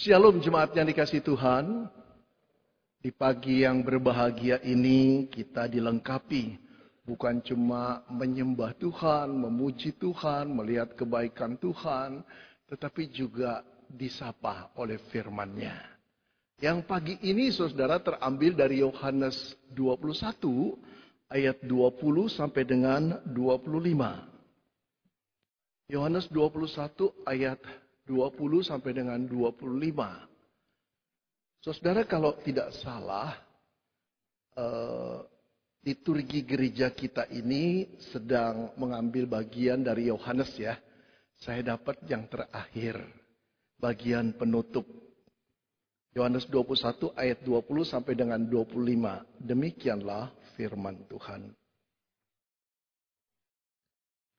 Shalom jemaat yang dikasih Tuhan. Di pagi yang berbahagia ini kita dilengkapi. Bukan cuma menyembah Tuhan, memuji Tuhan, melihat kebaikan Tuhan. Tetapi juga disapa oleh firman-Nya. Yang pagi ini saudara terambil dari Yohanes 21 ayat 20 sampai dengan 25. Yohanes 21 ayat 20 sampai dengan 25. Saudara kalau tidak salah, uh, liturgi gereja kita ini sedang mengambil bagian dari Yohanes ya. Saya dapat yang terakhir, bagian penutup. Yohanes 21 ayat 20 sampai dengan 25. Demikianlah firman Tuhan.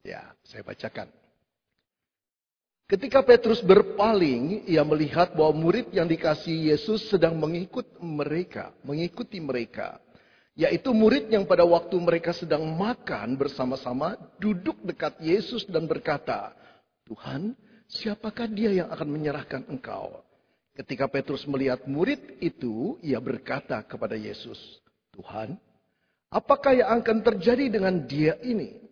Ya, saya bacakan. Ketika Petrus berpaling, ia melihat bahwa murid yang dikasih Yesus sedang mengikut mereka, mengikuti mereka. Yaitu murid yang pada waktu mereka sedang makan bersama-sama duduk dekat Yesus dan berkata, Tuhan, siapakah dia yang akan menyerahkan engkau? Ketika Petrus melihat murid itu, ia berkata kepada Yesus, Tuhan, apakah yang akan terjadi dengan dia ini?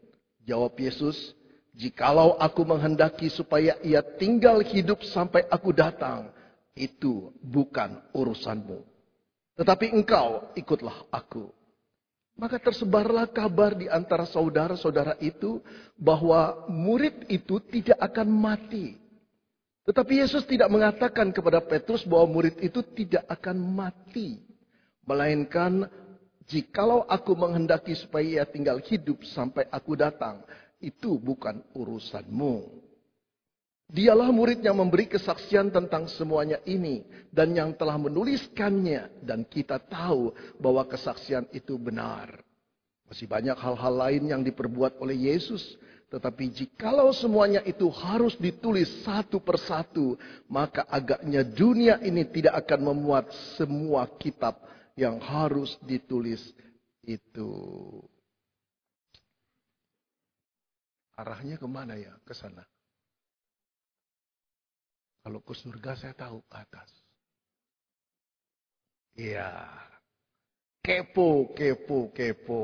Jawab Yesus, Jikalau aku menghendaki supaya ia tinggal hidup sampai aku datang, itu bukan urusanmu. Tetapi engkau ikutlah aku. Maka tersebarlah kabar di antara saudara-saudara itu bahwa murid itu tidak akan mati. Tetapi Yesus tidak mengatakan kepada Petrus bahwa murid itu tidak akan mati. Melainkan jikalau aku menghendaki supaya ia tinggal hidup sampai aku datang, itu bukan urusanmu. Dialah murid yang memberi kesaksian tentang semuanya ini dan yang telah menuliskannya dan kita tahu bahwa kesaksian itu benar. Masih banyak hal-hal lain yang diperbuat oleh Yesus, tetapi jikalau semuanya itu harus ditulis satu persatu, maka agaknya dunia ini tidak akan memuat semua kitab yang harus ditulis itu. Arahnya ke mana ya? Ke sana. Kalau ke surga saya tahu ke atas. Iya. Kepo, kepo, kepo.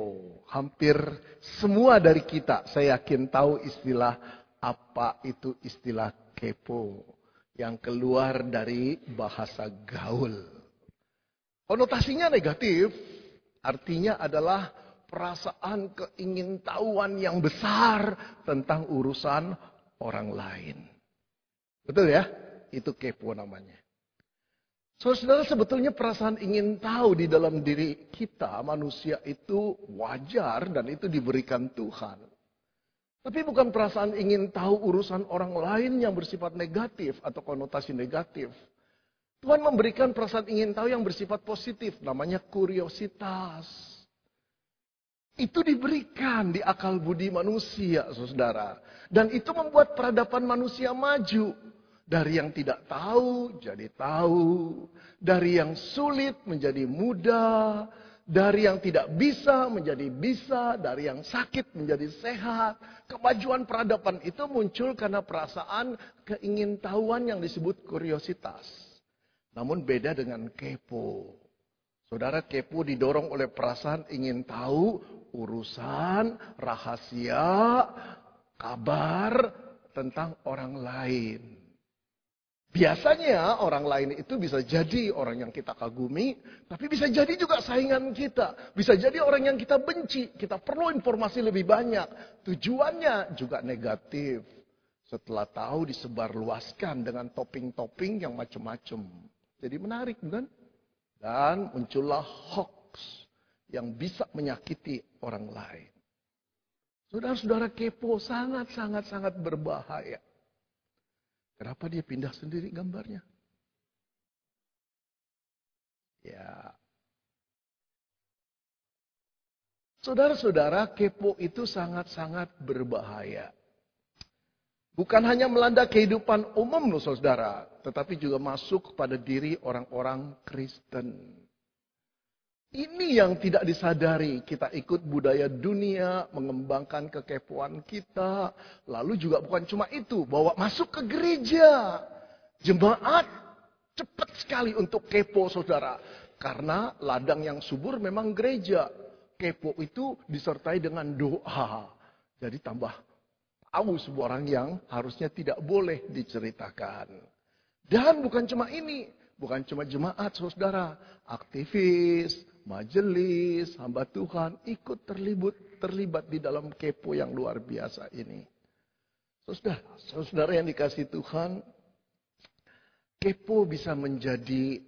Hampir semua dari kita saya yakin tahu istilah apa itu istilah kepo. Yang keluar dari bahasa gaul. Konotasinya negatif. Artinya adalah perasaan keingintahuan yang besar tentang urusan orang lain. Betul ya? Itu kepo namanya. Saudara, sebetulnya perasaan ingin tahu di dalam diri kita, manusia itu wajar dan itu diberikan Tuhan. Tapi bukan perasaan ingin tahu urusan orang lain yang bersifat negatif atau konotasi negatif. Tuhan memberikan perasaan ingin tahu yang bersifat positif, namanya kuriositas. Itu diberikan di akal budi manusia, saudara. Dan itu membuat peradaban manusia maju. Dari yang tidak tahu jadi tahu. Dari yang sulit menjadi mudah. Dari yang tidak bisa menjadi bisa. Dari yang sakit menjadi sehat. Kemajuan peradaban itu muncul karena perasaan keingintahuan yang disebut kuriositas. Namun beda dengan kepo. Saudara kepo didorong oleh perasaan ingin tahu urusan, rahasia, kabar tentang orang lain. Biasanya orang lain itu bisa jadi orang yang kita kagumi, tapi bisa jadi juga saingan kita. Bisa jadi orang yang kita benci, kita perlu informasi lebih banyak. Tujuannya juga negatif. Setelah tahu disebarluaskan dengan topping-topping yang macam-macam. Jadi menarik bukan? Dan muncullah hoax yang bisa menyakiti orang lain. Saudara-saudara kepo sangat-sangat-sangat berbahaya. Kenapa dia pindah sendiri gambarnya? Ya. Saudara-saudara, kepo itu sangat-sangat berbahaya. Bukan hanya melanda kehidupan umum loh saudara, tetapi juga masuk kepada diri orang-orang Kristen. Ini yang tidak disadari. Kita ikut budaya dunia, mengembangkan kekepuan kita. Lalu juga bukan cuma itu, bawa masuk ke gereja. Jemaat cepat sekali untuk kepo saudara. Karena ladang yang subur memang gereja. Kepo itu disertai dengan doa. Jadi tambah tahu sebuah orang yang harusnya tidak boleh diceritakan. Dan bukan cuma ini, bukan cuma jemaat saudara, aktivis, majelis, hamba Tuhan ikut terlibat terlibat di dalam kepo yang luar biasa ini. Saudara, saudara yang dikasih Tuhan, kepo bisa menjadi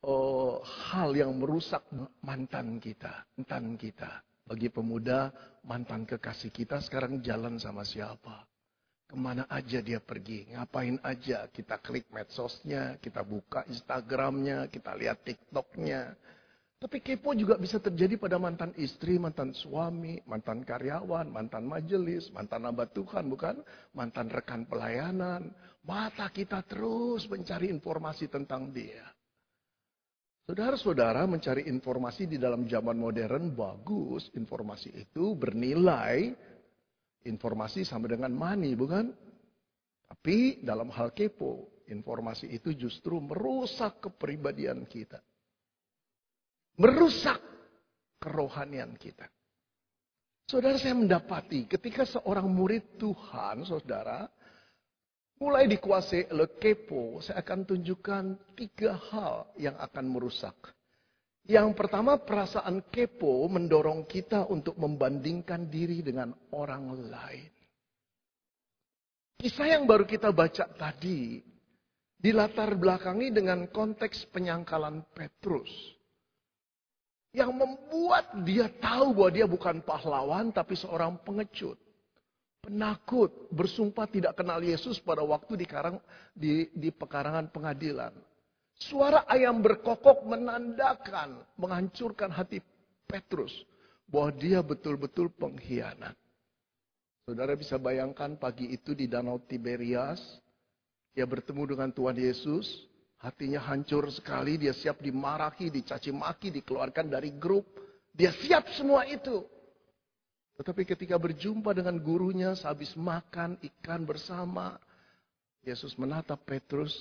oh, hal yang merusak mantan kita, mantan kita. Bagi pemuda, mantan kekasih kita sekarang jalan sama siapa? Ke mana aja dia pergi, ngapain aja. Kita klik medsosnya, kita buka Instagramnya, kita lihat TikToknya. Tapi kepo juga bisa terjadi pada mantan istri, mantan suami, mantan karyawan, mantan majelis, mantan hamba Tuhan, bukan? Mantan rekan pelayanan. Mata kita terus mencari informasi tentang dia. Saudara-saudara mencari informasi di dalam zaman modern bagus, informasi itu bernilai, informasi sama dengan money, bukan? Tapi dalam hal kepo, informasi itu justru merusak kepribadian kita. Merusak kerohanian kita. Saudara saya mendapati ketika seorang murid Tuhan, saudara, mulai dikuasai oleh kepo, saya akan tunjukkan tiga hal yang akan merusak. Yang pertama perasaan kepo mendorong kita untuk membandingkan diri dengan orang lain. Kisah yang baru kita baca tadi dilatar belakangi dengan konteks penyangkalan Petrus. Yang membuat dia tahu bahwa dia bukan pahlawan tapi seorang pengecut penakut, bersumpah tidak kenal Yesus pada waktu di, karang, di, di pekarangan pengadilan. Suara ayam berkokok menandakan, menghancurkan hati Petrus. Bahwa dia betul-betul pengkhianat. Saudara bisa bayangkan pagi itu di Danau Tiberias. Dia bertemu dengan Tuhan Yesus. Hatinya hancur sekali. Dia siap dimarahi, dicaci maki, dikeluarkan dari grup. Dia siap semua itu. Tetapi ketika berjumpa dengan gurunya sehabis makan ikan bersama, Yesus menatap Petrus.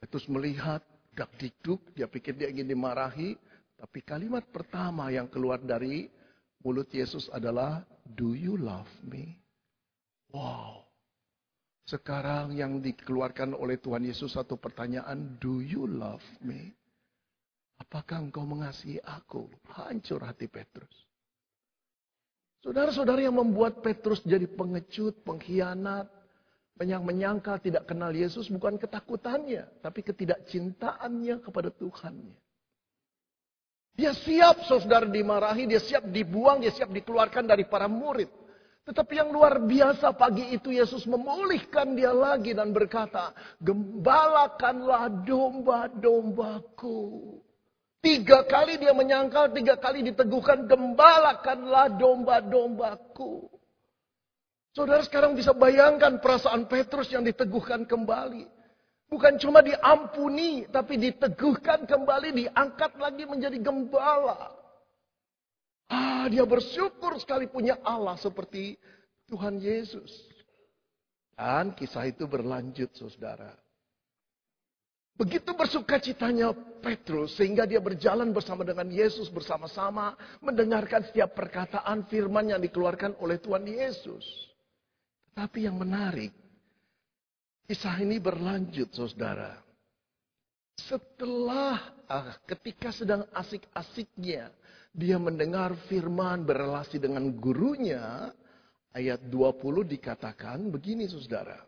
Petrus melihat dak dikduk, dia pikir dia ingin dimarahi. Tapi kalimat pertama yang keluar dari mulut Yesus adalah, Do you love me? Wow. Sekarang yang dikeluarkan oleh Tuhan Yesus satu pertanyaan, Do you love me? Apakah engkau mengasihi aku? Hancur hati Petrus. Saudara-saudara yang membuat Petrus jadi pengecut, pengkhianat, yang menyangka tidak kenal Yesus bukan ketakutannya, tapi ketidakcintaannya kepada Tuhannya. Dia siap saudara dimarahi, dia siap dibuang, dia siap dikeluarkan dari para murid. Tetapi yang luar biasa pagi itu Yesus memulihkan dia lagi dan berkata, Gembalakanlah domba-dombaku. Tiga kali dia menyangkal, tiga kali diteguhkan, gembalakanlah domba-dombaku. Saudara sekarang bisa bayangkan perasaan Petrus yang diteguhkan kembali. Bukan cuma diampuni, tapi diteguhkan kembali, diangkat lagi menjadi gembala. Ah, dia bersyukur sekali punya Allah seperti Tuhan Yesus. Dan kisah itu berlanjut, saudara. Begitu bersuka citanya Petrus sehingga dia berjalan bersama dengan Yesus bersama-sama mendengarkan setiap perkataan firman yang dikeluarkan oleh Tuhan Yesus. Tapi yang menarik, kisah ini berlanjut saudara. Setelah ah, ketika sedang asik-asiknya dia mendengar firman berrelasi dengan gurunya, ayat 20 dikatakan begini saudara.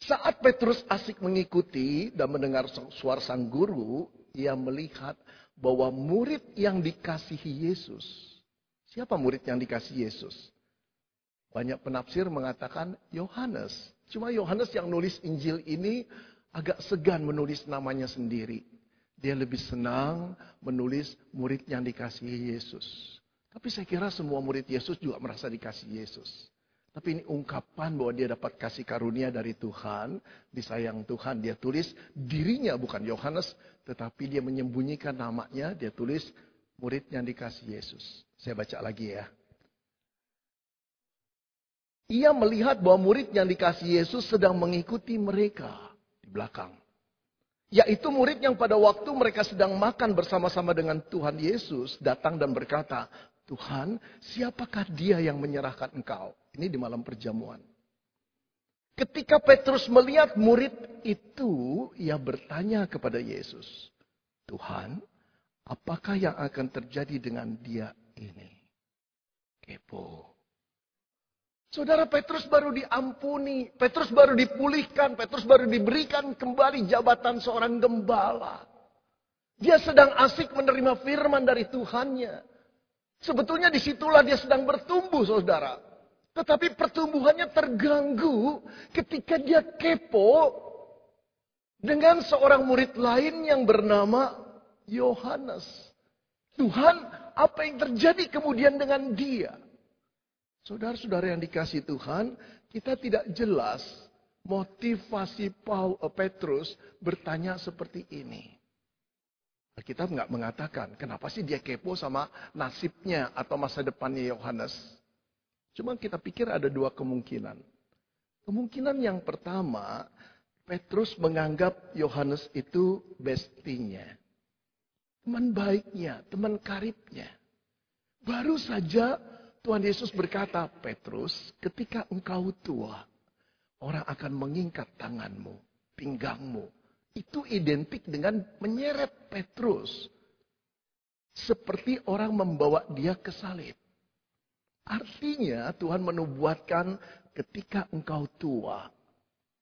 Saat Petrus asik mengikuti dan mendengar suara sang guru, ia melihat bahwa murid yang dikasihi Yesus. Siapa murid yang dikasihi Yesus? Banyak penafsir mengatakan Yohanes. Cuma Yohanes yang nulis Injil ini agak segan menulis namanya sendiri. Dia lebih senang menulis murid yang dikasihi Yesus. Tapi saya kira semua murid Yesus juga merasa dikasih Yesus. Tapi ini ungkapan bahwa dia dapat kasih karunia dari Tuhan, disayang Tuhan. Dia tulis dirinya bukan Yohanes, tetapi dia menyembunyikan namanya, dia tulis murid yang dikasih Yesus. Saya baca lagi ya. Ia melihat bahwa murid yang dikasih Yesus sedang mengikuti mereka. belakang. Yaitu murid yang pada waktu mereka sedang makan bersama-sama dengan Tuhan Yesus datang dan berkata, Tuhan, siapakah dia yang menyerahkan engkau? Ini di malam perjamuan. Ketika Petrus melihat murid itu, ia bertanya kepada Yesus, Tuhan, apakah yang akan terjadi dengan dia ini? Kepo. Saudara Petrus baru diampuni, Petrus baru dipulihkan, Petrus baru diberikan kembali jabatan seorang gembala. Dia sedang asik menerima firman dari Tuhannya. Sebetulnya di situlah dia sedang bertumbuh saudara. Tetapi pertumbuhannya terganggu ketika dia kepo dengan seorang murid lain yang bernama Yohanes. Tuhan, apa yang terjadi kemudian dengan dia? Saudara-saudara yang dikasih Tuhan, kita tidak jelas motivasi Paul eh, Petrus bertanya seperti ini. Kita nggak mengatakan kenapa sih dia kepo sama nasibnya atau masa depannya Yohanes. Cuma kita pikir ada dua kemungkinan. Kemungkinan yang pertama, Petrus menganggap Yohanes itu bestinya. Teman baiknya, teman karibnya. Baru saja Tuhan Yesus berkata, Petrus, ketika engkau tua, orang akan mengingkat tanganmu, pinggangmu. Itu identik dengan menyeret Petrus. Seperti orang membawa dia ke salib. Artinya Tuhan menubuatkan ketika engkau tua,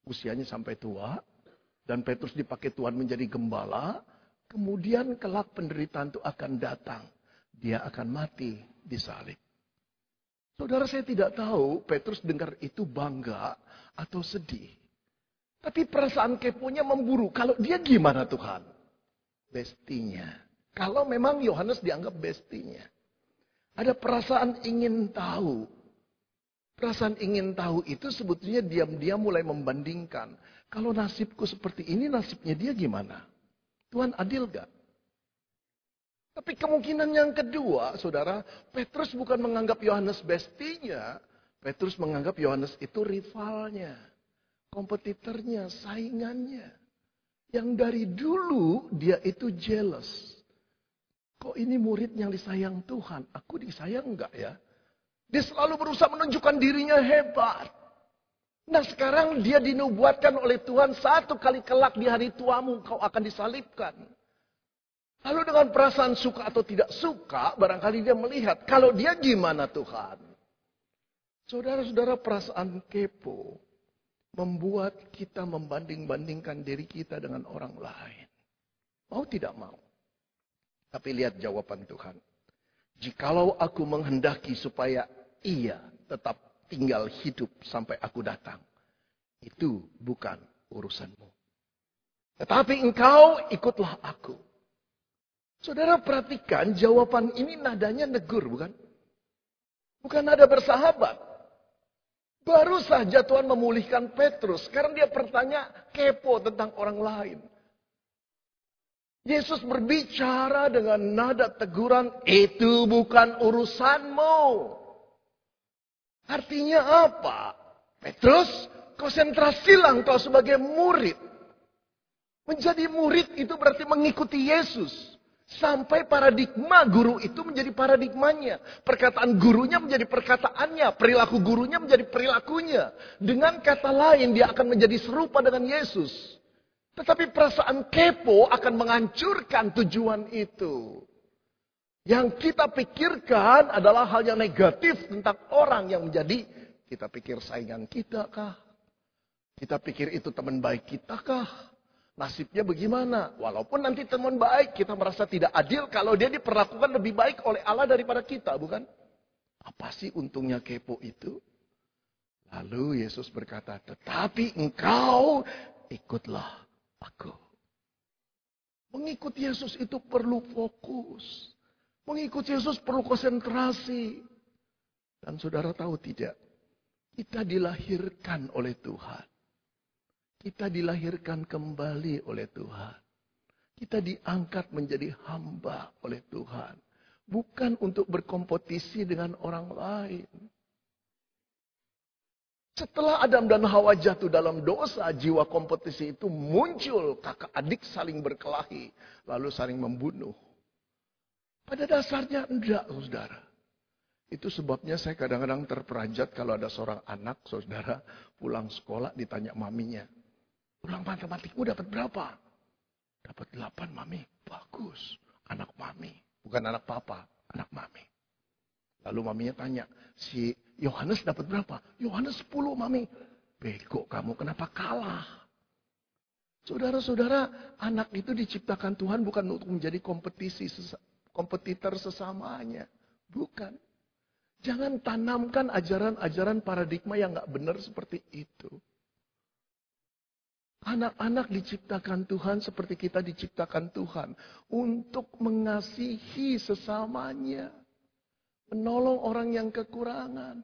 usianya sampai tua, dan Petrus dipakai Tuhan menjadi gembala, kemudian kelak penderitaan itu akan datang. Dia akan mati di salib. Saudara saya tidak tahu Petrus dengar itu bangga atau sedih. Tapi perasaan keponya memburu. Kalau dia gimana Tuhan? Bestinya. Kalau memang Yohanes dianggap bestinya. Ada perasaan ingin tahu. Perasaan ingin tahu itu sebetulnya diam-diam mulai membandingkan. Kalau nasibku seperti ini, nasibnya dia gimana? Tuhan adil gak? Tapi kemungkinan yang kedua, saudara, Petrus bukan menganggap Yohanes bestinya. Petrus menganggap Yohanes itu rivalnya, kompetitornya, saingannya. Yang dari dulu dia itu jealous. Kok ini murid yang disayang Tuhan? Aku disayang enggak ya? Dia selalu berusaha menunjukkan dirinya hebat. Nah sekarang dia dinubuatkan oleh Tuhan satu kali kelak di hari tuamu kau akan disalibkan. Lalu dengan perasaan suka atau tidak suka, barangkali dia melihat, kalau dia gimana Tuhan? Saudara-saudara perasaan kepo membuat kita membanding-bandingkan diri kita dengan orang lain. Mau tidak mau. Tapi lihat jawaban Tuhan. Jikalau aku menghendaki supaya ia tetap tinggal hidup sampai aku datang. Itu bukan urusanmu. Tetapi engkau ikutlah aku. Saudara perhatikan jawaban ini nadanya negur bukan? Bukan nada bersahabat. Baru saja Tuhan memulihkan Petrus. Sekarang dia bertanya kepo tentang orang lain. Yesus berbicara dengan nada teguran, itu bukan urusanmu. Artinya apa? Petrus, konsentrasilah engkau sebagai murid. Menjadi murid itu berarti mengikuti Yesus. Sampai paradigma guru itu menjadi paradigmanya. Perkataan gurunya menjadi perkataannya. Perilaku gurunya menjadi perilakunya. Dengan kata lain dia akan menjadi serupa dengan Yesus. Tetapi perasaan kepo akan menghancurkan tujuan itu. Yang kita pikirkan adalah hal yang negatif tentang orang yang menjadi kita pikir saingan kita kah? Kita pikir itu teman baik kita kah? Nasibnya bagaimana? Walaupun nanti teman baik kita merasa tidak adil kalau dia diperlakukan lebih baik oleh Allah daripada kita, bukan? Apa sih untungnya kepo itu? Lalu Yesus berkata, tetapi engkau ikutlah aku. Mengikuti Yesus itu perlu fokus. Mengikuti Yesus perlu konsentrasi. Dan saudara tahu tidak? Kita dilahirkan oleh Tuhan. Kita dilahirkan kembali oleh Tuhan. Kita diangkat menjadi hamba oleh Tuhan. Bukan untuk berkompetisi dengan orang lain. Setelah Adam dan Hawa jatuh dalam dosa, jiwa kompetisi itu muncul. Kakak adik saling berkelahi, lalu saling membunuh. Pada dasarnya enggak, saudara. Itu sebabnya saya kadang-kadang terperanjat kalau ada seorang anak, saudara, pulang sekolah ditanya maminya. Pulang matematikmu dapat berapa? Dapat delapan, mami. Bagus. Anak mami. Bukan anak papa, anak mami. Lalu maminya tanya, si Yohanes dapat berapa? Yohanes 10, mami. Bego kamu, kenapa kalah? Saudara-saudara, anak itu diciptakan Tuhan bukan untuk menjadi kompetisi, kompetitor sesamanya. Bukan. Jangan tanamkan ajaran-ajaran paradigma yang nggak benar seperti itu. Anak-anak diciptakan Tuhan seperti kita diciptakan Tuhan. Untuk mengasihi sesamanya. Menolong orang yang kekurangan.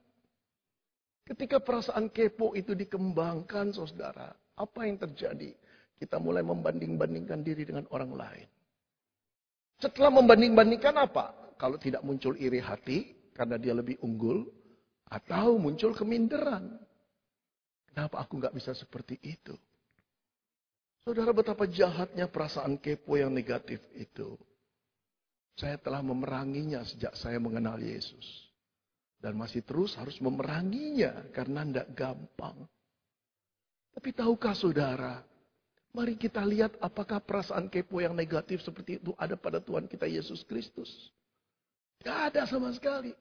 Ketika perasaan kepo itu dikembangkan saudara. Apa yang terjadi? Kita mulai membanding-bandingkan diri dengan orang lain. Setelah membanding-bandingkan apa? Kalau tidak muncul iri hati, karena dia lebih unggul, atau muncul keminderan. Kenapa aku nggak bisa seperti itu? Saudara betapa jahatnya perasaan kepo yang negatif itu. Saya telah memeranginya sejak saya mengenal Yesus. Dan masih terus harus memeranginya karena tidak gampang. Tapi tahukah saudara, mari kita lihat apakah perasaan kepo yang negatif seperti itu ada pada Tuhan kita Yesus Kristus. Tidak ada sama sekali.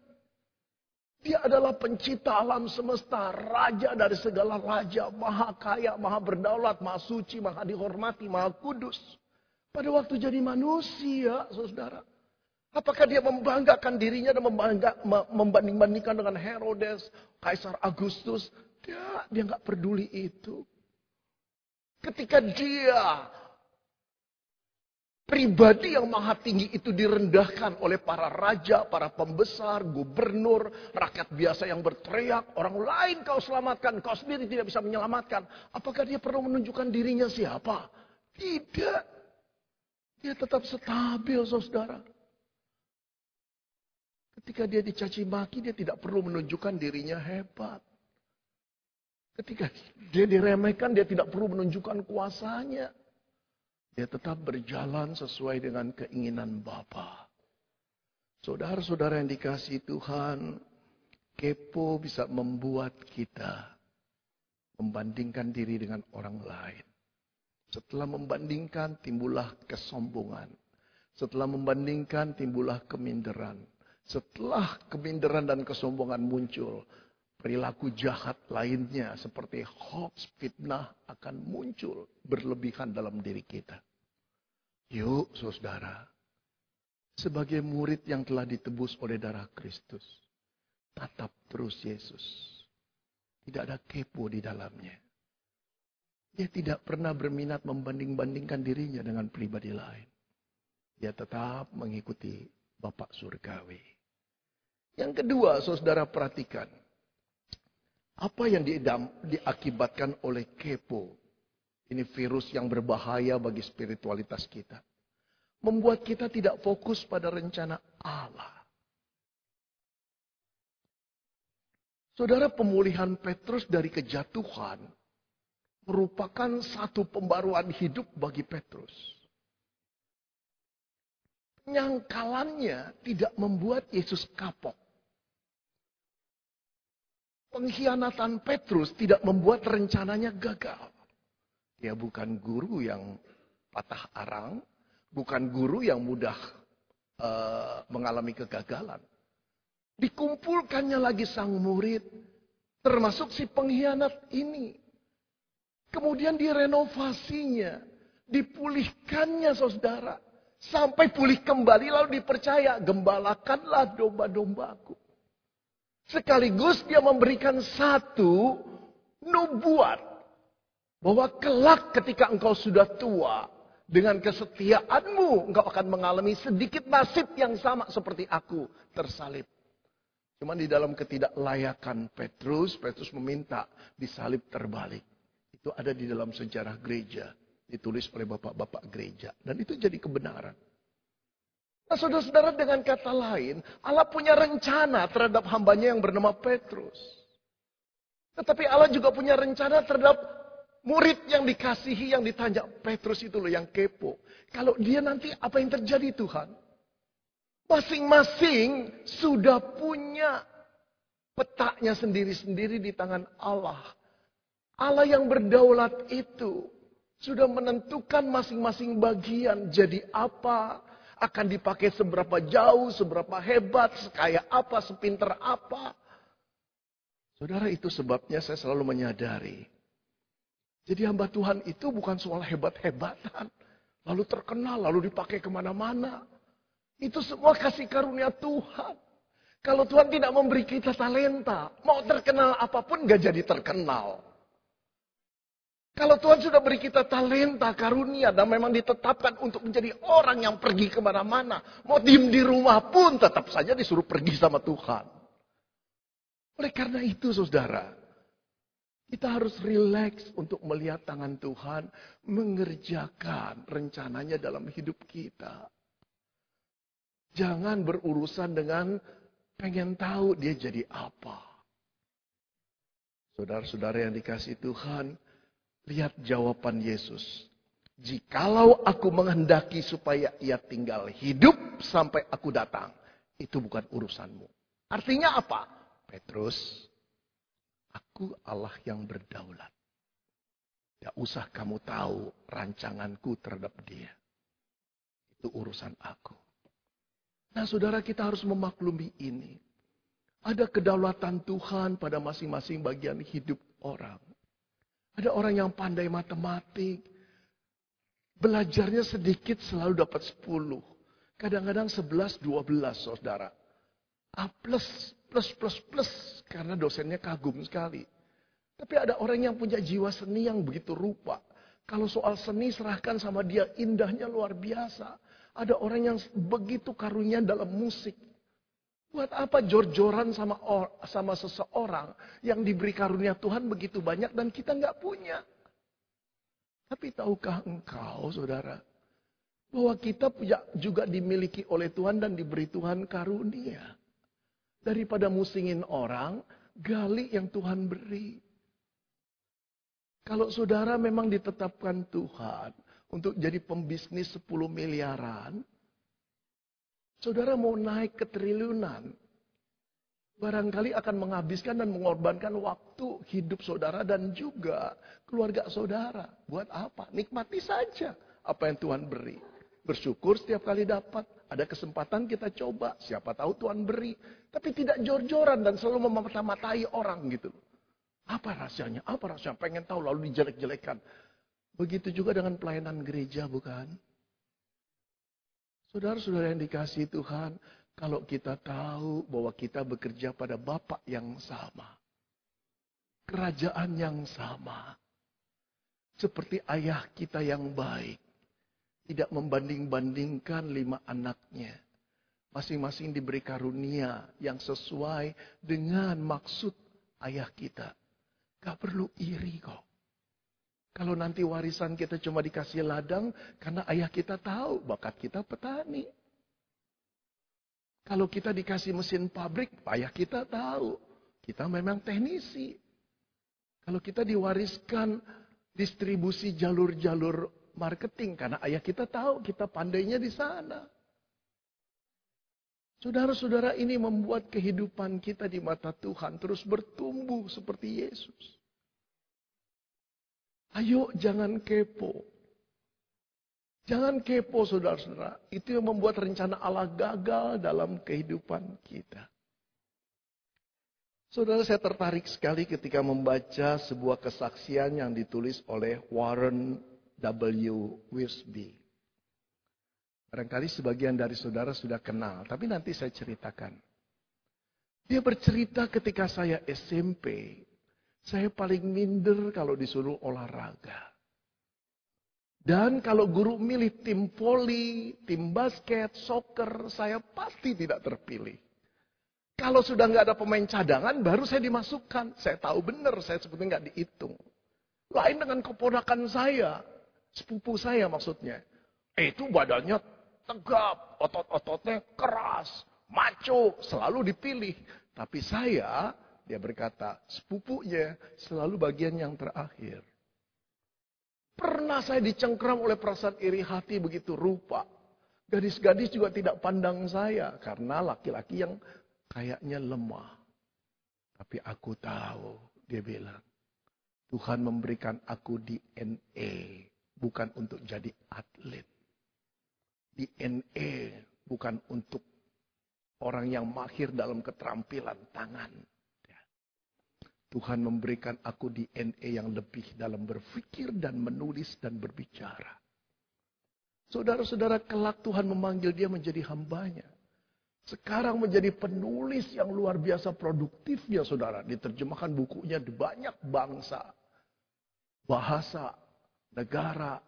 Dia adalah pencipta alam semesta, raja dari segala raja, maha kaya, maha berdaulat, maha suci, maha dihormati, maha kudus. Pada waktu jadi manusia, saudara. Apakah dia membanggakan dirinya dan membanding-bandingkan dengan Herodes, Kaisar Agustus? Dia, dia nggak peduli itu. Ketika dia Pribadi yang maha tinggi itu direndahkan oleh para raja, para pembesar, gubernur, rakyat biasa yang berteriak. Orang lain kau selamatkan, kau sendiri tidak bisa menyelamatkan. Apakah dia perlu menunjukkan dirinya siapa? Tidak. Dia tetap stabil, saudara. Ketika dia dicaci maki, dia tidak perlu menunjukkan dirinya hebat. Ketika dia diremehkan, dia tidak perlu menunjukkan kuasanya. Dia tetap berjalan sesuai dengan keinginan Bapa. Saudara-saudara yang dikasih Tuhan, kepo bisa membuat kita membandingkan diri dengan orang lain. Setelah membandingkan, timbullah kesombongan. Setelah membandingkan, timbullah keminderan. Setelah keminderan dan kesombongan muncul, perilaku jahat lainnya seperti hoax, fitnah akan muncul berlebihan dalam diri kita. Yuk saudara, sebagai murid yang telah ditebus oleh darah Kristus, tatap terus Yesus. Tidak ada kepo di dalamnya. Dia tidak pernah berminat membanding-bandingkan dirinya dengan pribadi lain. Dia tetap mengikuti Bapak Surgawi. Yang kedua, saudara perhatikan. Apa yang diakibatkan oleh kepo? Ini virus yang berbahaya bagi spiritualitas kita. Membuat kita tidak fokus pada rencana Allah. Saudara pemulihan Petrus dari kejatuhan merupakan satu pembaruan hidup bagi Petrus. Penyangkalannya tidak membuat Yesus kapok. Pengkhianatan Petrus tidak membuat rencananya gagal. Dia bukan guru yang patah arang, bukan guru yang mudah uh, mengalami kegagalan. Dikumpulkannya lagi sang murid, termasuk si pengkhianat ini. Kemudian direnovasinya, dipulihkannya saudara. Sampai pulih kembali lalu dipercaya, gembalakanlah domba-dombaku. Sekaligus dia memberikan satu nubuat. Bahwa kelak ketika engkau sudah tua. Dengan kesetiaanmu engkau akan mengalami sedikit nasib yang sama seperti aku tersalib. Cuma di dalam ketidaklayakan Petrus, Petrus meminta disalib terbalik. Itu ada di dalam sejarah gereja. Ditulis oleh bapak-bapak gereja. Dan itu jadi kebenaran. Nah saudara-saudara dengan kata lain, Allah punya rencana terhadap hambanya yang bernama Petrus. Tetapi Allah juga punya rencana terhadap murid yang dikasihi, yang ditanya. Petrus itu loh yang kepo. Kalau dia nanti apa yang terjadi Tuhan? Masing-masing sudah punya petaknya sendiri-sendiri di tangan Allah. Allah yang berdaulat itu sudah menentukan masing-masing bagian jadi apa, akan dipakai seberapa jauh, seberapa hebat, sekaya apa, sepinter apa. Saudara itu sebabnya saya selalu menyadari. Jadi hamba Tuhan itu bukan soal hebat-hebatan. Lalu terkenal, lalu dipakai ke mana-mana. Itu semua kasih karunia Tuhan. Kalau Tuhan tidak memberi kita talenta, mau terkenal apa pun gak jadi terkenal. Kalau Tuhan sudah beri kita talenta, karunia, dan memang ditetapkan untuk menjadi orang yang pergi ke mana-mana. Mau diem di rumah pun tetap saja disuruh pergi sama Tuhan. Oleh karena itu saudara, kita harus rileks untuk melihat tangan Tuhan mengerjakan rencananya dalam hidup kita. Jangan berurusan dengan pengen tahu dia jadi apa. Saudara-saudara yang dikasih Tuhan, Lihat jawaban Yesus. Jikalau aku menghendaki supaya ia tinggal hidup sampai aku datang. Itu bukan urusanmu. Artinya apa? Petrus, aku Allah yang berdaulat. Tidak usah kamu tahu rancanganku terhadap dia. Itu urusan aku. Nah saudara kita harus memaklumi ini. Ada kedaulatan Tuhan pada masing-masing bagian hidup orang. Ada orang yang pandai matematik. Belajarnya sedikit selalu dapat 10. Kadang-kadang 11, 12 saudara. A plus, plus, plus, plus. Karena dosennya kagum sekali. Tapi ada orang yang punya jiwa seni yang begitu rupa. Kalau soal seni serahkan sama dia indahnya luar biasa. Ada orang yang begitu karunia dalam musik. Buat apa jor-joran sama sama seseorang yang diberi karunia Tuhan begitu banyak dan kita nggak punya? Tapi tahukah engkau, saudara, bahwa kita juga dimiliki oleh Tuhan dan diberi Tuhan karunia. Daripada musingin orang, gali yang Tuhan beri. Kalau saudara memang ditetapkan Tuhan untuk jadi pembisnis 10 miliaran, Saudara mau naik ke triliunan. Barangkali akan menghabiskan dan mengorbankan waktu hidup saudara dan juga keluarga saudara. Buat apa? Nikmati saja apa yang Tuhan beri. Bersyukur setiap kali dapat. Ada kesempatan kita coba. Siapa tahu Tuhan beri. Tapi tidak jor-joran dan selalu memata-matai orang gitu. Apa rahasianya? Apa rahasianya? Pengen tahu lalu dijelek-jelekan. Begitu juga dengan pelayanan gereja bukan? Saudara-saudara yang dikasih Tuhan, kalau kita tahu bahwa kita bekerja pada Bapak yang sama, kerajaan yang sama, seperti ayah kita yang baik, tidak membanding-bandingkan lima anaknya. Masing-masing diberi karunia yang sesuai dengan maksud ayah kita. Gak perlu iri kok. Kalau nanti warisan kita cuma dikasih ladang, karena ayah kita tahu bakat kita petani. Kalau kita dikasih mesin pabrik, ayah kita tahu. Kita memang teknisi. Kalau kita diwariskan distribusi jalur-jalur marketing, karena ayah kita tahu kita pandainya di sana. Saudara-saudara ini membuat kehidupan kita di mata Tuhan terus bertumbuh seperti Yesus. Ayo jangan kepo. Jangan kepo saudara-saudara. Itu yang membuat rencana Allah gagal dalam kehidupan kita. Saudara saya tertarik sekali ketika membaca sebuah kesaksian yang ditulis oleh Warren W. Wiersbe. Barangkali sebagian dari saudara sudah kenal, tapi nanti saya ceritakan. Dia bercerita ketika saya SMP, saya paling minder kalau disuruh olahraga. Dan kalau guru milih tim voli, tim basket, soccer, saya pasti tidak terpilih. Kalau sudah nggak ada pemain cadangan, baru saya dimasukkan. Saya tahu benar, saya sebetulnya nggak dihitung. Lain dengan keponakan saya, sepupu saya maksudnya. Eh, itu badannya tegap, otot-ototnya keras, maco, selalu dipilih. Tapi saya Dia berkata, sepupunya selalu bagian yang terakhir. Pernah saya dicengkram oleh perasaan iri hati begitu rupa. Gadis-gadis juga tidak pandang saya karena laki-laki yang kayaknya lemah. Tapi aku tahu, dia bilang, Tuhan memberikan aku DNA bukan untuk jadi atlet. DNA bukan untuk orang yang mahir dalam keterampilan tangan. Tuhan memberikan aku DNA yang lebih dalam berpikir dan menulis dan berbicara. Saudara-saudara kelak Tuhan memanggil dia menjadi hambanya. Sekarang menjadi penulis yang luar biasa produktifnya saudara. Diterjemahkan bukunya di banyak bangsa, bahasa, negara.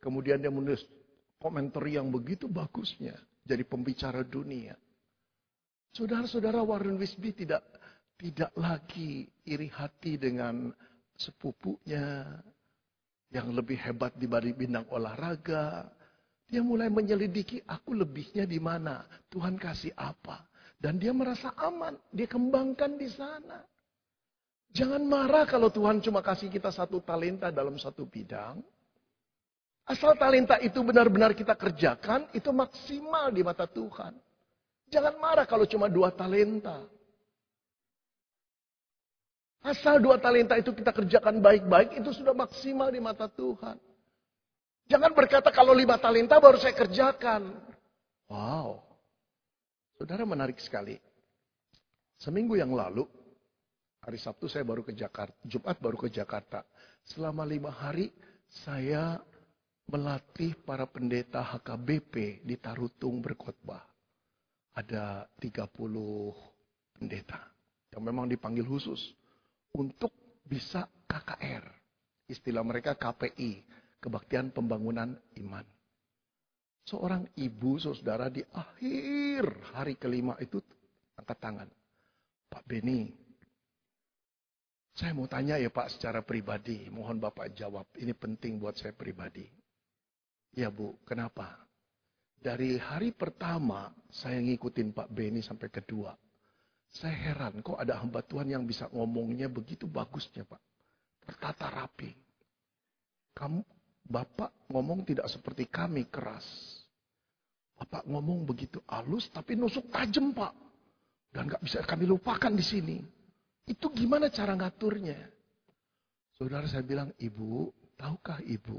Kemudian dia menulis komentar yang begitu bagusnya. Jadi pembicara dunia. Saudara-saudara Warren Wisby tidak tidak lagi iri hati dengan sepupunya yang lebih hebat dibanding bintang olahraga. Dia mulai menyelidiki aku lebihnya di mana, Tuhan kasih apa. Dan dia merasa aman, dia kembangkan di sana. Jangan marah kalau Tuhan cuma kasih kita satu talenta dalam satu bidang. Asal talenta itu benar-benar kita kerjakan, itu maksimal di mata Tuhan. Jangan marah kalau cuma dua talenta. Asal dua talenta itu kita kerjakan baik-baik, itu sudah maksimal di mata Tuhan. Jangan berkata kalau lima talenta baru saya kerjakan. Wow. Saudara menarik sekali. Seminggu yang lalu, hari Sabtu saya baru ke Jakarta, Jumat baru ke Jakarta. Selama lima hari saya melatih para pendeta HKBP di Tarutung berkhotbah. Ada 30 pendeta yang memang dipanggil khusus untuk bisa KKR. Istilah mereka KPI, Kebaktian Pembangunan Iman. Seorang ibu, saudara, di akhir hari kelima itu angkat tangan. Pak Beni, saya mau tanya ya Pak secara pribadi. Mohon Bapak jawab, ini penting buat saya pribadi. Ya Bu, kenapa? Dari hari pertama saya ngikutin Pak Beni sampai kedua. Saya heran kok ada hamba Tuhan yang bisa ngomongnya begitu bagusnya Pak. Tertata rapi. Kamu, Bapak ngomong tidak seperti kami keras. Bapak ngomong begitu halus tapi nusuk tajam Pak. Dan gak bisa kami lupakan di sini. Itu gimana cara ngaturnya? Saudara saya bilang, Ibu, tahukah Ibu?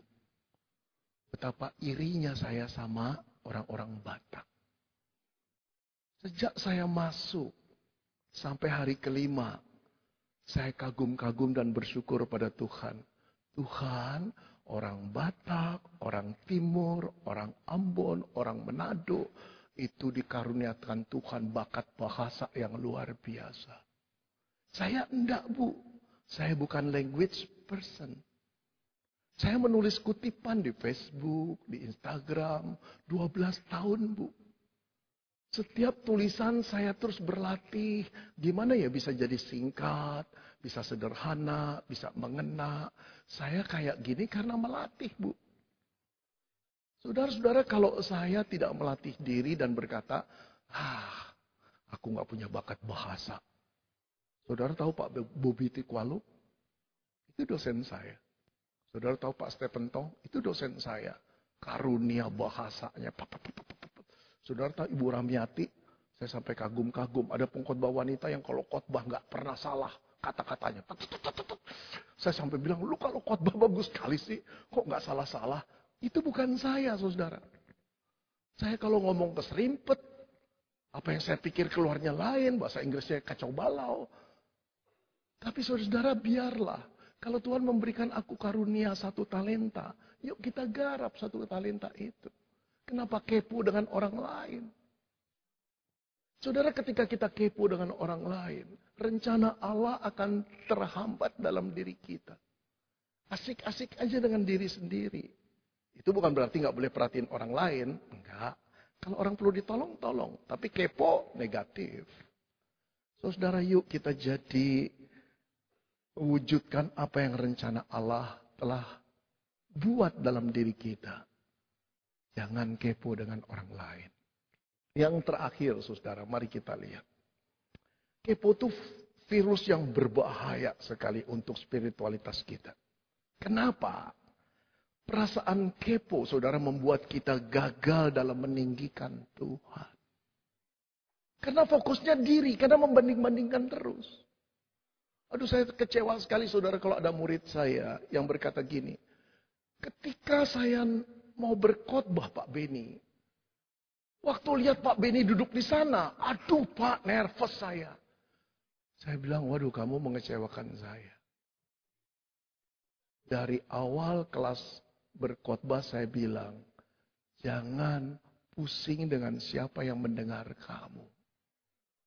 Betapa irinya saya sama orang-orang Batak. Sejak saya masuk Sampai hari kelima, saya kagum-kagum dan bersyukur pada Tuhan. Tuhan, orang Batak, orang Timur, orang Ambon, orang Manado, itu dikaruniakan Tuhan bakat bahasa yang luar biasa. Saya enggak bu, saya bukan language person. Saya menulis kutipan di Facebook, di Instagram, 12 tahun bu. Setiap tulisan saya terus berlatih. Gimana ya bisa jadi singkat, bisa sederhana, bisa mengena. Saya kayak gini karena melatih, Bu. Saudara-saudara, kalau saya tidak melatih diri dan berkata, ah, aku nggak punya bakat bahasa. Saudara tahu Pak Bobi Tikwalo? Itu dosen saya. Saudara tahu Pak Stephen Tong? Itu dosen saya. Karunia bahasanya. Saudara tahu Ibu Ramiati, saya sampai kagum-kagum. Ada pengkhotbah wanita yang kalau khotbah nggak pernah salah kata-katanya. Saya sampai bilang, lu kalau khotbah bagus sekali sih, kok nggak salah-salah? Itu bukan saya, saudara. Saya kalau ngomong keserimpet, apa yang saya pikir keluarnya lain, bahasa Inggrisnya kacau balau. Tapi saudara biarlah. Kalau Tuhan memberikan aku karunia satu talenta, yuk kita garap satu talenta itu. Kenapa kepo dengan orang lain? Saudara ketika kita kepo dengan orang lain, rencana Allah akan terhambat dalam diri kita. Asik-asik aja dengan diri sendiri. Itu bukan berarti nggak boleh perhatiin orang lain. Enggak. Kalau orang perlu ditolong, tolong. Tapi kepo, negatif. So, saudara yuk kita jadi wujudkan apa yang rencana Allah telah buat dalam diri kita. Jangan kepo dengan orang lain. Yang terakhir, saudara, mari kita lihat. Kepo itu virus yang berbahaya sekali untuk spiritualitas kita. Kenapa? Perasaan kepo, saudara, membuat kita gagal dalam meninggikan Tuhan. Karena fokusnya diri, karena membanding-bandingkan terus. Aduh saya kecewa sekali saudara kalau ada murid saya yang berkata gini. Ketika saya mau berkhotbah Pak Beni. Waktu lihat Pak Beni duduk di sana. Aduh Pak nervous saya. Saya bilang waduh kamu mengecewakan saya. Dari awal kelas berkhotbah saya bilang, jangan pusing dengan siapa yang mendengar kamu.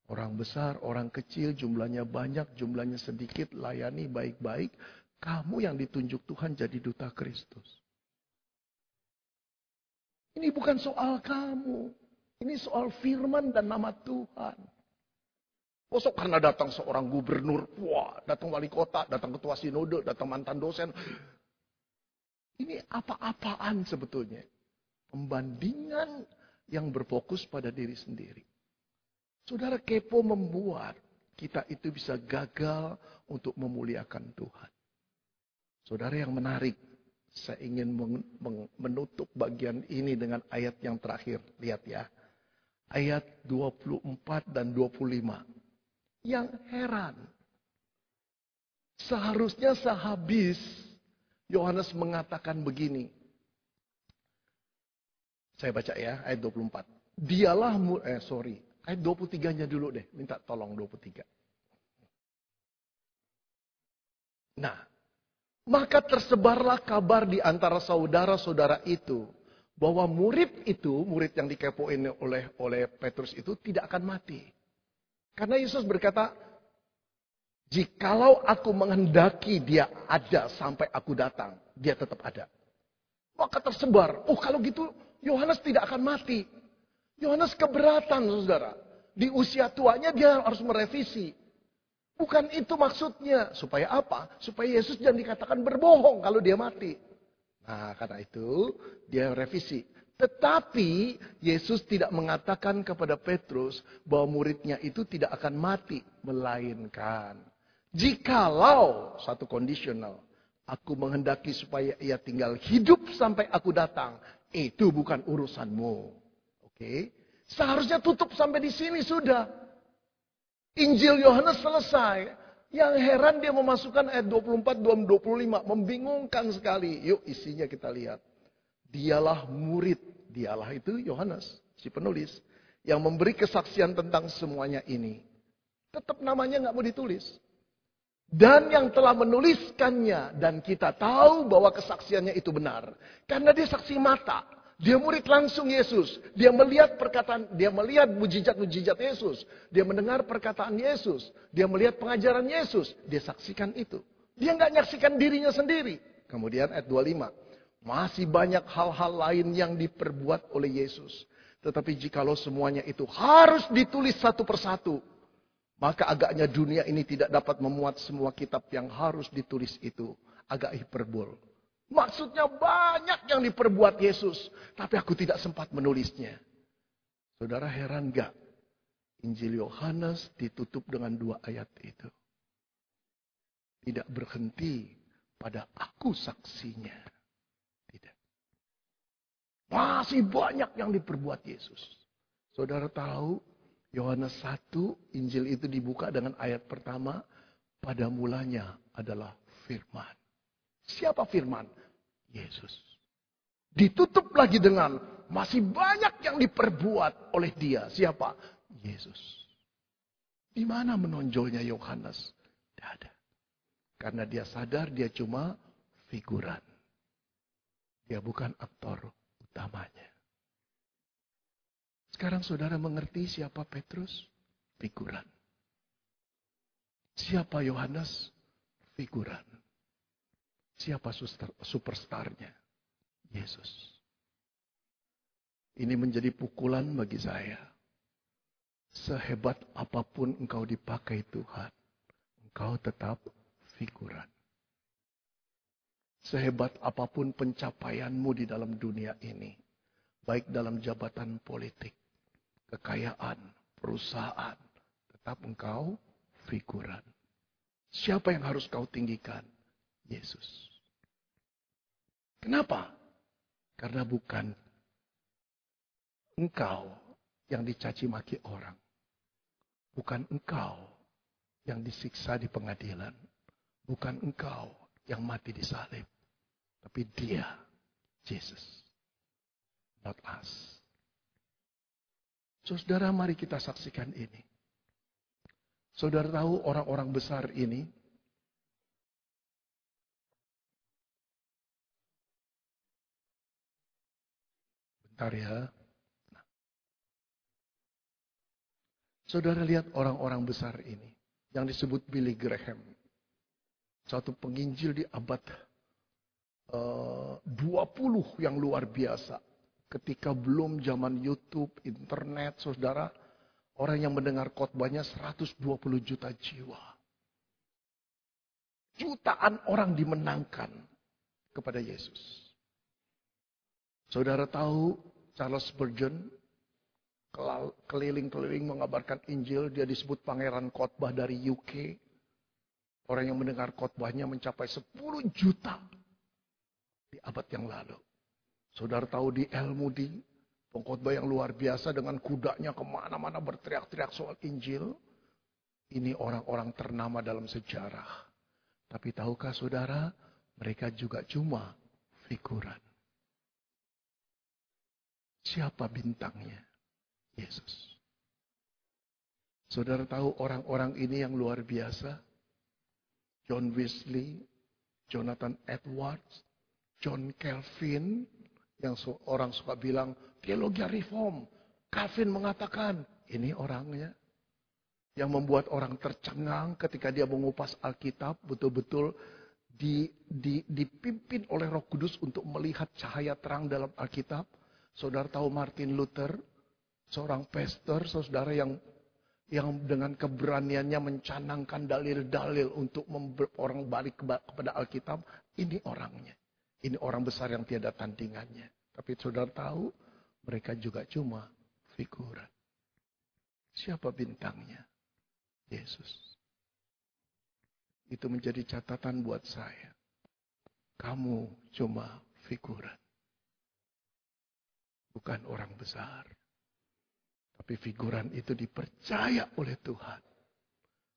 Orang besar, orang kecil, jumlahnya banyak, jumlahnya sedikit, layani baik-baik. Kamu yang ditunjuk Tuhan jadi duta Kristus. Ini bukan soal kamu. Ini soal firman dan nama Tuhan. Kosok karena datang seorang gubernur, wah, datang wali kota, datang ketua sinode, datang mantan dosen, ini apa-apaan sebetulnya? Pembandingan yang berfokus pada diri sendiri. Saudara kepo membuat kita itu bisa gagal untuk memuliakan Tuhan. Saudara yang menarik, saya ingin menutup bagian ini dengan ayat yang terakhir. Lihat ya. Ayat 24 dan 25. Yang heran. Seharusnya sehabis Yohanes mengatakan begini. Saya baca ya, ayat 24. Dialah, eh sorry, ayat 23-nya dulu deh, minta tolong 23. Nah, maka tersebarlah kabar di antara saudara-saudara itu bahwa murid itu, murid yang dikepoin oleh oleh Petrus itu tidak akan mati. Karena Yesus berkata, Jikalau aku menghendaki dia ada sampai aku datang, dia tetap ada. Maka tersebar, oh kalau gitu Yohanes tidak akan mati. Yohanes keberatan saudara. Di usia tuanya dia harus merevisi. Bukan itu maksudnya. Supaya apa? Supaya Yesus jangan dikatakan berbohong kalau dia mati. Nah karena itu dia revisi. Tetapi Yesus tidak mengatakan kepada Petrus bahwa muridnya itu tidak akan mati. Melainkan Jikalau satu kondisional, aku menghendaki supaya ia tinggal hidup sampai aku datang, itu bukan urusanmu. Oke? Seharusnya tutup sampai di sini sudah. Injil Yohanes selesai. Yang heran dia memasukkan ayat 24, 25. Membingungkan sekali. Yuk isinya kita lihat. Dialah murid. Dialah itu Yohanes, si penulis. Yang memberi kesaksian tentang semuanya ini. Tetap namanya nggak mau ditulis. Dan yang telah menuliskannya. Dan kita tahu bahwa kesaksiannya itu benar. Karena dia saksi mata. Dia murid langsung Yesus. Dia melihat perkataan, dia melihat mujizat-mujizat Yesus. Dia mendengar perkataan Yesus. Dia melihat pengajaran Yesus. Dia saksikan itu. Dia nggak nyaksikan dirinya sendiri. Kemudian ayat 25. Masih banyak hal-hal lain yang diperbuat oleh Yesus. Tetapi jikalau semuanya itu harus ditulis satu persatu. Maka agaknya dunia ini tidak dapat memuat semua kitab yang harus ditulis itu. Agak hiperbol. Maksudnya banyak yang diperbuat Yesus. Tapi aku tidak sempat menulisnya. Saudara heran gak? Injil Yohanes ditutup dengan dua ayat itu. Tidak berhenti pada aku saksinya. Tidak. Masih banyak yang diperbuat Yesus. Saudara tahu Yohanes 1, Injil itu dibuka dengan ayat pertama. Pada mulanya adalah firman. Siapa firman? Yesus. Ditutup lagi dengan masih banyak yang diperbuat oleh dia. Siapa? Yesus. Di mana menonjolnya Yohanes? Tidak ada. Karena dia sadar dia cuma figuran. Dia bukan aktor utamanya. Sekarang saudara mengerti siapa Petrus? Figuran. Siapa Yohanes? Figuran. Siapa superstarnya? Yesus. Ini menjadi pukulan bagi saya. Sehebat apa pun engkau dipakai Tuhan, engkau tetap figuran. Sehebat apa pun pencapaianmu di dalam dunia ini, baik dalam jabatan politik, kekayaan, perusahaan, tetap engkau figuran. Siapa yang harus kau tinggikan? Yesus. Kenapa? Karena bukan engkau yang dicaci maki orang. Bukan engkau yang disiksa di pengadilan. Bukan engkau yang mati di salib. Tapi dia, Jesus. Not us. Saudara, mari kita saksikan ini. Saudara tahu orang-orang besar ini Ya. Nah. Saudara lihat orang-orang besar ini yang disebut Billy Graham. Satu penginjil di abad eh, uh, 20 yang luar biasa. Ketika belum zaman YouTube, internet, saudara, orang yang mendengar khotbahnya 120 juta jiwa. Jutaan orang dimenangkan kepada Yesus. Saudara tahu Charles Spurgeon keliling-keliling mengabarkan Injil, dia disebut pangeran khotbah dari UK. Orang yang mendengar khotbahnya mencapai 10 juta di abad yang lalu. Saudara tahu di El Moody, pengkhotbah yang luar biasa dengan kudanya ke mana-mana berteriak-teriak soal Injil. Ini orang-orang ternama dalam sejarah. Tapi tahukah saudara, mereka juga cuma figuran. Siapa bintangnya? Yesus. Saudara tahu orang-orang ini yang luar biasa? John Wesley, Jonathan Edwards, John Calvin, yang orang suka bilang teologi reform. Calvin mengatakan, ini orangnya. Yang membuat orang tercengang ketika dia mengupas Alkitab, betul-betul di, di, dipimpin oleh roh kudus untuk melihat cahaya terang dalam Alkitab. Saudara tahu Martin Luther, seorang pastor, saudara yang yang dengan keberaniannya mencanangkan dalil-dalil untuk orang balik kepada Alkitab, ini orangnya. Ini orang besar yang tiada tandingannya. Tapi saudara tahu, mereka juga cuma figuran. Siapa bintangnya? Yesus. Itu menjadi catatan buat saya. Kamu cuma figuran bukan orang besar. Tapi figuran itu dipercaya oleh Tuhan.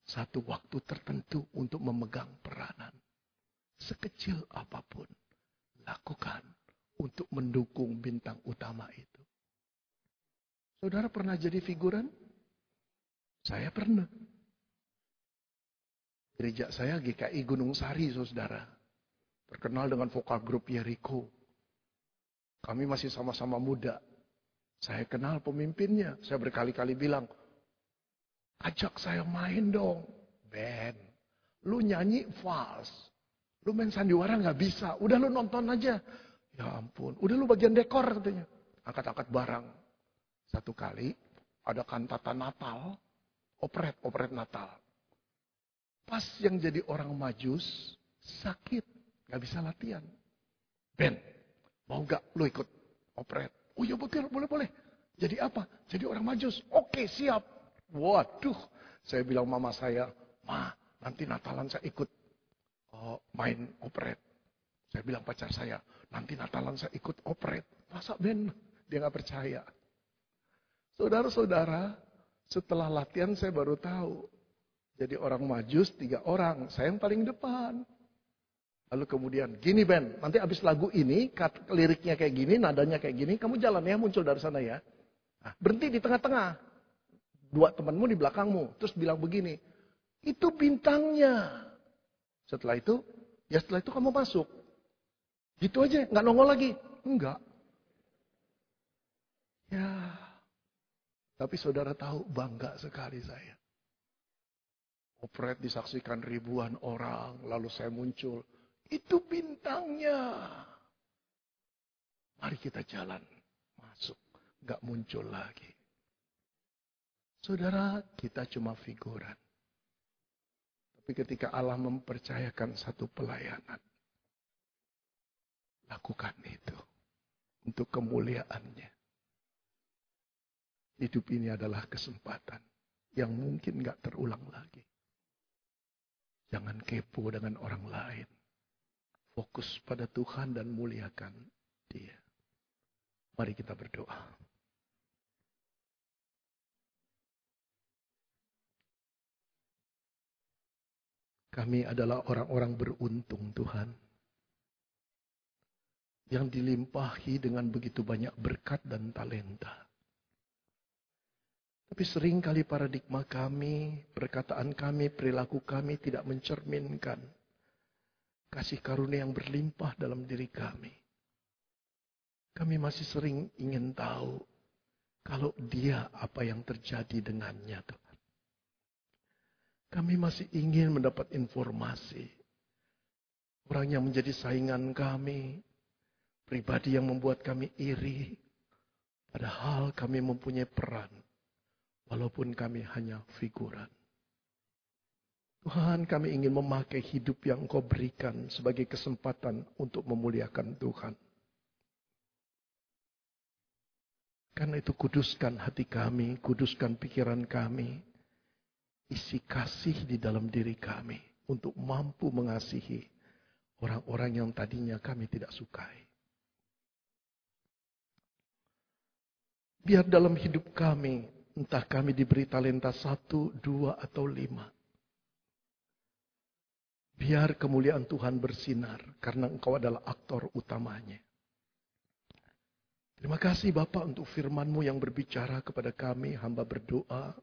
Satu waktu tertentu untuk memegang peranan. Sekecil apa pun. Lakukan untuk mendukung bintang utama itu. Saudara pernah jadi figuran? Saya pernah. Gereja saya GKI Gunung Sari, saudara. Terkenal dengan vokal grup Yeriko. Kami masih sama-sama muda. Saya kenal pemimpinnya. Saya berkali-kali bilang, ajak saya main dong. Ben, lu nyanyi fals. Lu main sandiwara nggak bisa. Udah lu nonton aja. Ya ampun, udah lu bagian dekor katanya. Angkat-angkat barang. Satu kali ada kantata Natal, operet, operet Natal. Pas yang jadi orang majus, sakit, nggak bisa latihan. Ben, Mau gak lo ikut operet? Oh iya betul, boleh-boleh. Jadi apa? Jadi orang majus. Oke, siap. Waduh, saya bilang mama saya, Ma, nanti Natalan saya ikut oh, main operet. Saya bilang pacar saya, nanti Natalan saya ikut operet. Masa Ben? Dia gak percaya. Saudara-saudara, setelah latihan saya baru tahu. Jadi orang majus tiga orang, saya yang paling depan. Lalu kemudian, gini Ben, nanti habis lagu ini, liriknya kayak gini, nadanya kayak gini, kamu jalan ya, muncul dari sana ya. Nah, berhenti di tengah-tengah. Dua temanmu di belakangmu. Terus bilang begini, itu bintangnya. Setelah itu, ya setelah itu kamu masuk. Gitu aja, nggak nongol lagi. Enggak. Ya, tapi saudara tahu bangga sekali saya. Operet disaksikan ribuan orang, lalu saya muncul. Itu bintangnya. Mari kita jalan. Masuk. Gak muncul lagi. Saudara, kita cuma figuran. Tapi ketika Allah mempercayakan satu pelayanan. Lakukan itu. Untuk kemuliaannya. Hidup ini adalah kesempatan. Yang mungkin gak terulang lagi. Jangan kepo dengan orang lain. Fokus pada Tuhan dan muliakan Dia. Mari kita berdoa. Kami adalah orang-orang beruntung Tuhan. Yang dilimpahi dengan begitu banyak berkat dan talenta. Tapi sering kali paradigma kami, perkataan kami, perilaku kami tidak mencerminkan kasih karunia yang berlimpah dalam diri kami. Kami masih sering ingin tahu kalau dia apa yang terjadi dengannya Tuhan. Kami masih ingin mendapat informasi. Orang yang menjadi saingan kami, pribadi yang membuat kami iri, padahal kami mempunyai peran Walaupun kami hanya figuran. Tuhan kami ingin memakai hidup yang kau berikan sebagai kesempatan untuk memuliakan Tuhan. Karena itu kuduskan hati kami, kuduskan pikiran kami. Isi kasih di dalam diri kami untuk mampu mengasihi orang-orang yang tadinya kami tidak sukai. Biar dalam hidup kami Entah kami diberi talenta satu, dua, atau lima. Biar kemuliaan Tuhan bersinar karena engkau adalah aktor utamanya. Terima kasih Bapak untuk firmanmu yang berbicara kepada kami. Hamba berdoa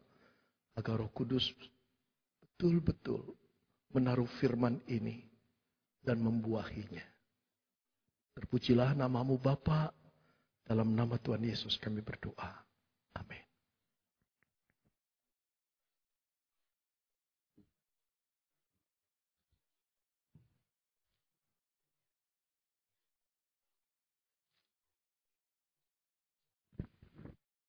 agar roh kudus betul-betul menaruh firman ini dan membuahinya. Terpujilah namamu Bapak. Dalam nama Tuhan Yesus kami berdoa. Amin.